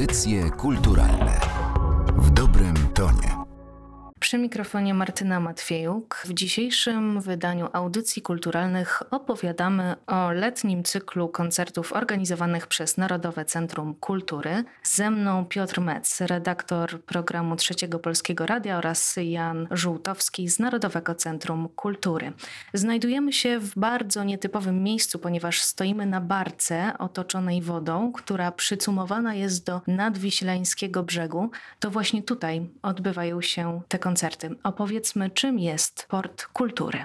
Audycje kulturalne. Przy mikrofonie Martyna Matwiejuk. W dzisiejszym wydaniu audycji kulturalnych opowiadamy o letnim cyklu koncertów organizowanych przez Narodowe Centrum Kultury. Ze mną Piotr Metz, redaktor programu Trzeciego Polskiego Radia oraz Jan Żółtowski z Narodowego Centrum Kultury. Znajdujemy się w bardzo nietypowym miejscu, ponieważ stoimy na barce otoczonej wodą, która przycumowana jest do nadwiślańskiego brzegu. To właśnie tutaj odbywają się te koncerty koncerty. Opowiedzmy, czym jest Port Kultury.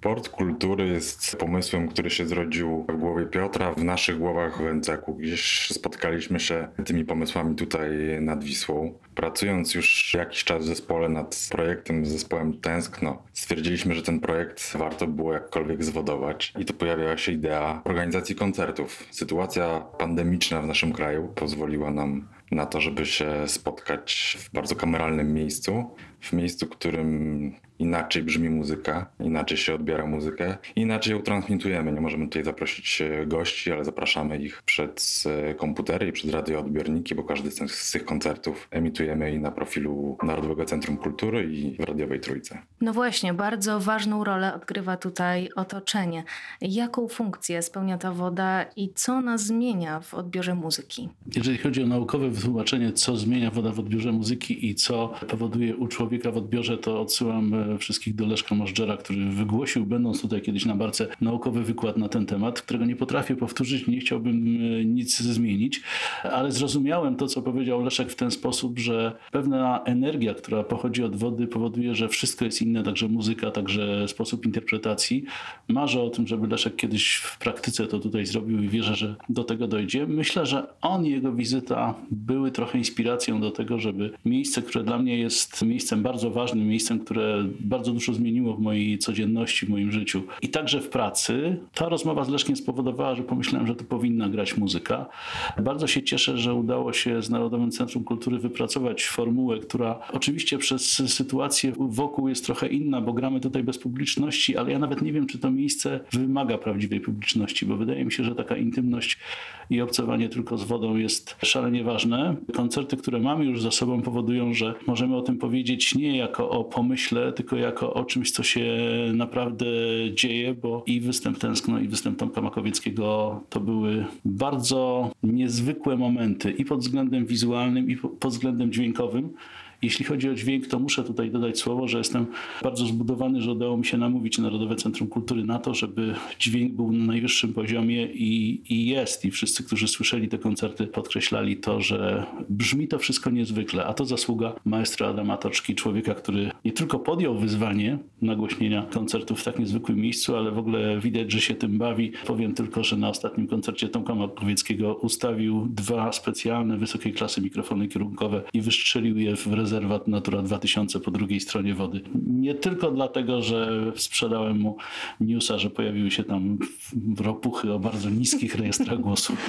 Port Kultury jest pomysłem, który się zrodził w głowie Piotra, w naszych głowach w Węceku. Gdzieś spotkaliśmy się tymi pomysłami tutaj nad Wisłą. Pracując już jakiś czas w zespole nad projektem, z zespołem Tęskno, stwierdziliśmy, że ten projekt warto było jakkolwiek zwodować. I tu pojawiła się idea organizacji koncertów. Sytuacja pandemiczna w naszym kraju pozwoliła nam na to, żeby się spotkać w bardzo kameralnym miejscu, w miejscu, w którym inaczej brzmi muzyka, inaczej się odbiera muzykę, inaczej ją transmitujemy. Nie możemy tutaj zaprosić e, gości, ale zapraszamy ich przed e, komputery i przed radioodbiorniki, bo każdy z tych koncertów emitujemy i na profilu Narodowego Centrum Kultury i w Radiowej Trójce. No właśnie, bardzo ważną rolę odgrywa tutaj otoczenie. Jaką funkcję spełnia ta woda i co ona zmienia w odbiorze muzyki? Jeżeli chodzi o naukowe wytłumaczenie, co zmienia woda w odbiorze muzyki i co powoduje u człowieka w odbiorze, to odsyłam e, wszystkich do Leszka Możdżera, który wygłosił, będąc tutaj kiedyś na barce, naukowy wykład na ten temat, którego nie potrafię powtórzyć, nie chciałbym e, nic zmienić, ale zrozumiałem to, co powiedział Leszek w ten sposób, że pewna energia, która pochodzi od wody, powoduje, że wszystko jest inne, także muzyka, także sposób interpretacji. Marzę o tym, żeby Leszek kiedyś w praktyce to tutaj zrobił i wierzę, że do tego dojdzie. Myślę, że on jego wizyta były trochę inspiracją do tego, żeby miejsce, które dla mnie jest miejscem bardzo ważnym, miejscem, które bardzo dużo zmieniło w mojej codzienności, w moim życiu i także w pracy. Ta rozmowa z Leszkiem spowodowała, że pomyślałem, że tu powinna grać muzyka. Bardzo się cieszę, że udało się z Narodowym Centrum Kultury wypracować formułę, która oczywiście przez sytuację wokół jest trochę inna, bo gramy tutaj bez publiczności, ale ja nawet nie wiem, czy to miejsce wymaga prawdziwej publiczności, bo wydaje mi się, że taka intymność i obcowanie tylko z wodą jest szalenie ważne. Koncerty, które mamy już za sobą powodują, że możemy o tym powiedzieć nie jako o pomyśle, tylko jako o czymś, co się naprawdę dzieje, bo i występ Tęskno, i występ Tomka Makowieckiego to były bardzo niezwykłe momenty i pod względem wizualnym, i pod względem dźwiękowym. Jeśli chodzi o dźwięk, to muszę tutaj dodać słowo, że jestem bardzo zbudowany, że udało mi się namówić Narodowe Centrum Kultury na to, żeby dźwięk był na najwyższym poziomie i, i jest. I wszyscy, którzy słyszeli te koncerty, podkreślali to, że brzmi to wszystko niezwykle, a to zasługa maestra Adama Toczki, człowieka, który nie tylko podjął wyzwanie nagłośnienia koncertów w tak niezwykłym miejscu, ale w ogóle widać, że się tym bawi. Powiem tylko, że na ostatnim koncercie Tomka Makowieckiego ustawił dwa specjalne, wysokiej klasy mikrofony kierunkowe i wystrzelił je w rezerwę rezerwat Natura 2000 po drugiej stronie wody. Nie tylko dlatego, że sprzedałem mu newsa, że pojawiły się tam ropuchy o bardzo niskich rejestrach głosu.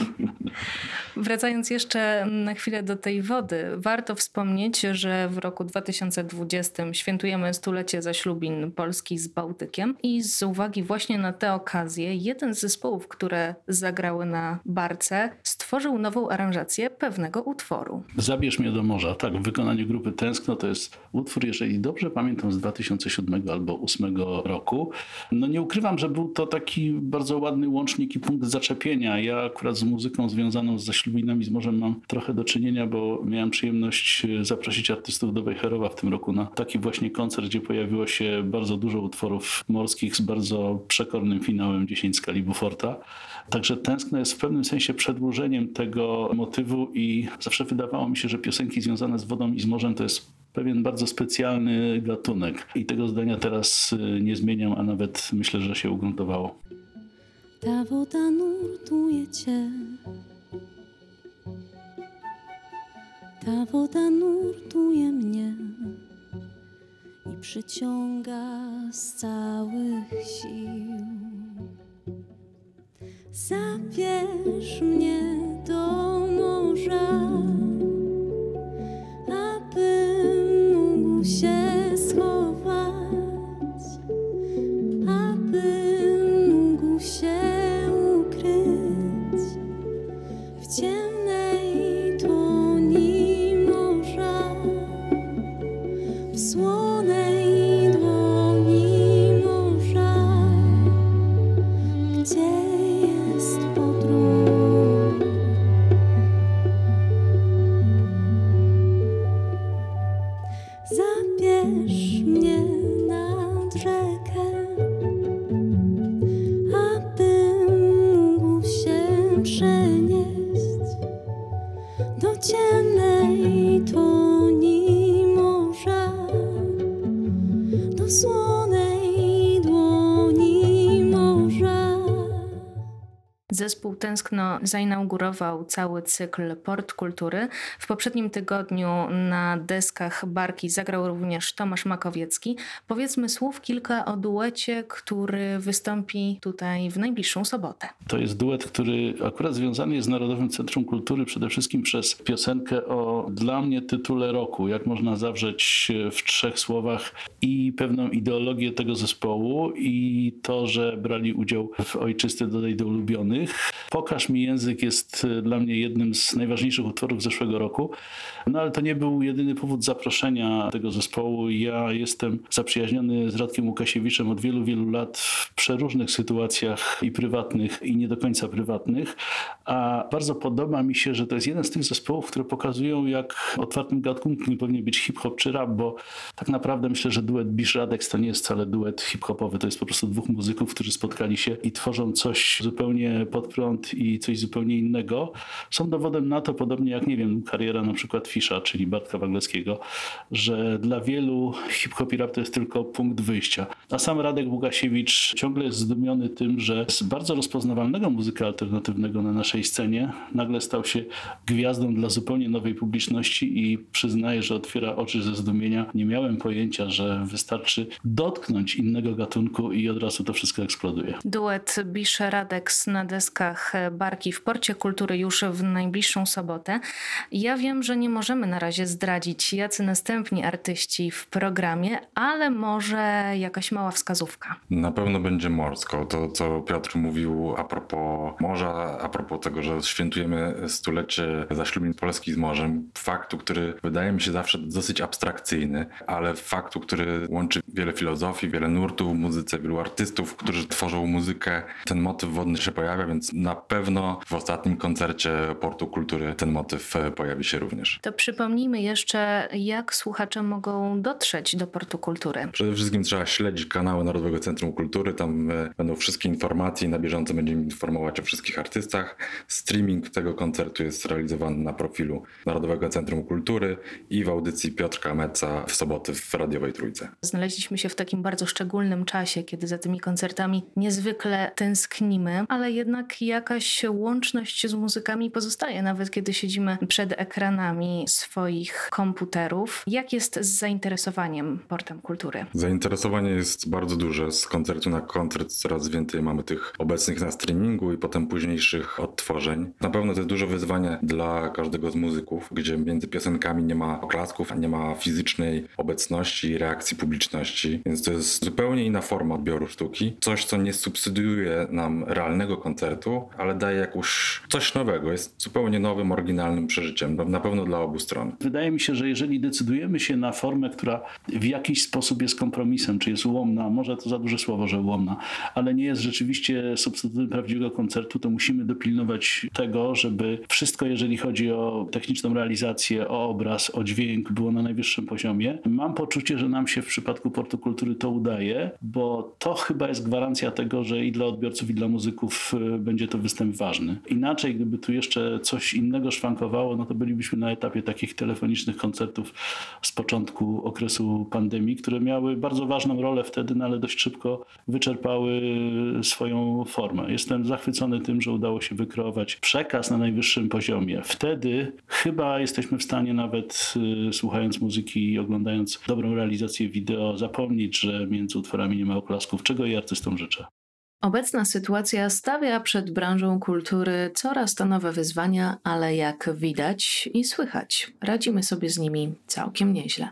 Wracając jeszcze na chwilę do tej wody, warto wspomnieć, że w roku 2020 świętujemy stulecie zaślubin Polski z Bałtykiem i z uwagi właśnie na tę okazję jeden z zespołów, które zagrały na barce, stworzył nową aranżację pewnego utworu. Zabierz mnie do morza, tak, w wykonaniu grupy Tęskno to jest utwór, jeżeli dobrze pamiętam, z 2007 albo 2008 roku. No nie ukrywam, że był to taki bardzo ładny łącznik i punkt zaczepienia. Ja akurat z muzyką związaną z zaślubinami z morzem mam trochę do czynienia, bo miałem przyjemność e, zaprosić artystów do Wejherowa w tym roku na taki właśnie koncert, gdzie pojawiło się bardzo dużo utworów morskich z bardzo przekornym finałem 10 skali Buforta. Także Tęskno jest w pewnym sensie przedłużeniem tego motywu i zawsze wydawało mi się, że piosenki związane z wodą i z morzem to jest pewien bardzo specjalny gatunek. I tego zdania teraz y, nie zmieniam, a nawet myślę, że się ugruntowało. Ta woda nurtuje cię. Ta woda nurtuje mnie i przyciąga z całych sił. Zabierz mnie do morza, wish. Zespół Tęskno zainaugurował cały cykl Port Kultury. W poprzednim tygodniu na deskach Barki zagrał również Tomasz Makowiecki. Powiedzmy słów kilka o duecie, który wystąpi tutaj w najbliższą sobotę. To jest duet, który akurat związany jest z Narodowym Centrum Kultury przede wszystkim przez piosenkę o dla mnie tytule roku. Jak można zawrzeć w trzech słowach i pewną ideologię tego zespołu i to, że brali udział w Ojczysty Dodaj do ulubionych. Pokaż mi język jest dla mnie jednym z najważniejszych utworów zeszłego roku. No ale to nie był jedyny powód zaproszenia tego zespołu. Ja jestem zaprzyjaźniony z Radkiem Łukasiewiczem od wielu, wielu lat w przeróżnych sytuacjach i prywatnych, i nie do końca prywatnych. A bardzo podoba mi się, że to jest jeden z tych zespołów, które pokazują, jak otwartym gatunkiem powinien być hip-hop czy rap, bo tak naprawdę myślę, że duet Bisz Radex to nie jest wcale duet hip-hopowy. To jest po prostu dwóch muzyków, którzy spotkali się i tworzą coś zupełnie pod prąd i coś zupełnie innego. Są dowodem na to, podobnie jak, nie wiem, kariera na przykład Fisza, czyli Bartka Wagleckiego, że dla wielu hip-hop i rap to jest tylko punkt wyjścia. A sam Radek Łukasiewicz ciągle jest zdumiony tym, że z bardzo rozpoznawalnego muzyka alternatywnego na naszej scenie nagle stał się gwiazdą dla zupełnie nowej publiczności i przyznaję, że otwiera oczy ze zdumienia. Nie miałem pojęcia, że wystarczy dotknąć innego gatunku i od razu to wszystko eksploduje. Duet Bisze Radex na Barki w Porcie Kultury już w najbliższą sobotę. Ja wiem, że nie możemy na razie zdradzić, jacy następni artyści w programie, ale może jakaś mała wskazówka. Na pewno będzie morsko. To, co Piotr mówił a propos morza, a propos tego, że świętujemy stulecie zaślubin Polski z morzem. Faktu, który wydaje mi się zawsze dosyć abstrakcyjny, ale faktu, który łączy wiele filozofii, wiele nurtów w muzyce, wielu artystów, którzy tworzą muzykę. Ten motyw wodny się pojawia, więc na pewno w ostatnim koncercie Portu Kultury ten motyw pojawi się również. To przypomnijmy jeszcze, jak słuchacze mogą dotrzeć do Portu Kultury. Przede wszystkim trzeba śledzić kanały Narodowego Centrum Kultury. Tam e, będą wszystkie informacje na bieżąco będziemy informować o wszystkich artystach. Streaming tego koncertu jest realizowany na profilu Narodowego Centrum Kultury i w audycji Piotrka Meca w soboty w Radiowej Trójce. Znaleźliśmy się w takim bardzo szczególnym czasie, kiedy za tymi koncertami niezwykle tęsknimy, ale jednak jakaś łączność z muzykami pozostaje, nawet kiedy siedzimy przed ekranami swoich komputerów. Jak jest z zainteresowaniem Portem Kultury? Zainteresowanie jest bardzo duże. Z koncertu na koncert coraz więcej mamy tych obecnych na streamingu i potem późniejszych odtworzeń. Na pewno to jest duże wyzwanie dla każdego z muzyków, gdzie między piosenkami nie ma oklasków, nie ma fizycznej obecności i reakcji publiczności, więc to jest zupełnie inna forma odbioru sztuki. Coś, co nie subsydiuje nam realnego koncertu, ale daje jakąś coś nowego. Jest zupełnie nowym, oryginalnym przeżyciem. Na pewno dla obu stron. Wydaje mi się, że jeżeli decydujemy się na formę, która w jakiś sposób jest kompromisem, czy jest ułomna, może to za duże słowo, że ułomna, ale nie jest rzeczywiście substytutem prawdziwego koncertu, to musimy dopilnować tego, żeby wszystko, jeżeli chodzi o techniczną realizację, o obraz, o dźwięk, było na najwyższym poziomie. Mam poczucie, że nam się w przypadku Portu Kultury to udaje, bo to chyba jest gwarancja tego, że i dla odbiorców, i dla muzyków y, będzie to występ ważny. Inaczej, gdyby tu jeszcze coś innego szwankowało, no to bylibyśmy na etapie takich telefonicznych koncertów z początku okresu pandemii, które miały bardzo ważną rolę wtedy, no ale dość szybko wyczerpały swoją formę. Jestem zachwycony tym, że udało się wykreować przekaz na najwyższym poziomie. Wtedy chyba jesteśmy w stanie nawet y, słuchając muzyki i oglądając dobrą realizację wideo zapomnieć, że między utworami nie ma oklasków, czego i artystom życzę. Obecna sytuacja stawia przed branżą kultury coraz to nowe wyzwania, ale jak widać i słychać, radzimy sobie z nimi całkiem nieźle.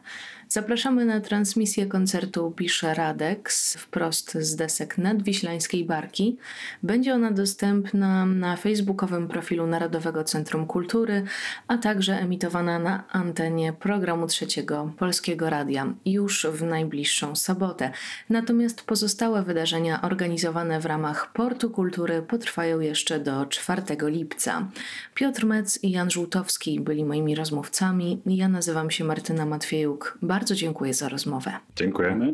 Zapraszamy na transmisję koncertu Pisze Radex wprost z desek nadwiślańskiej Barki. Będzie ona dostępna na facebookowym profilu Narodowego Centrum Kultury, a także emitowana na antenie programu trzeciego Polskiego Radia już w najbliższą sobotę. Natomiast pozostałe wydarzenia organizowane w ramach Portu Kultury potrwają jeszcze do 4 lipca. Piotr Mec i Jan Żółtowski byli moimi rozmówcami. Ja nazywam się Martyna Matwiejuk. Bardzo dziękuję za rozmowę. Dziękuję.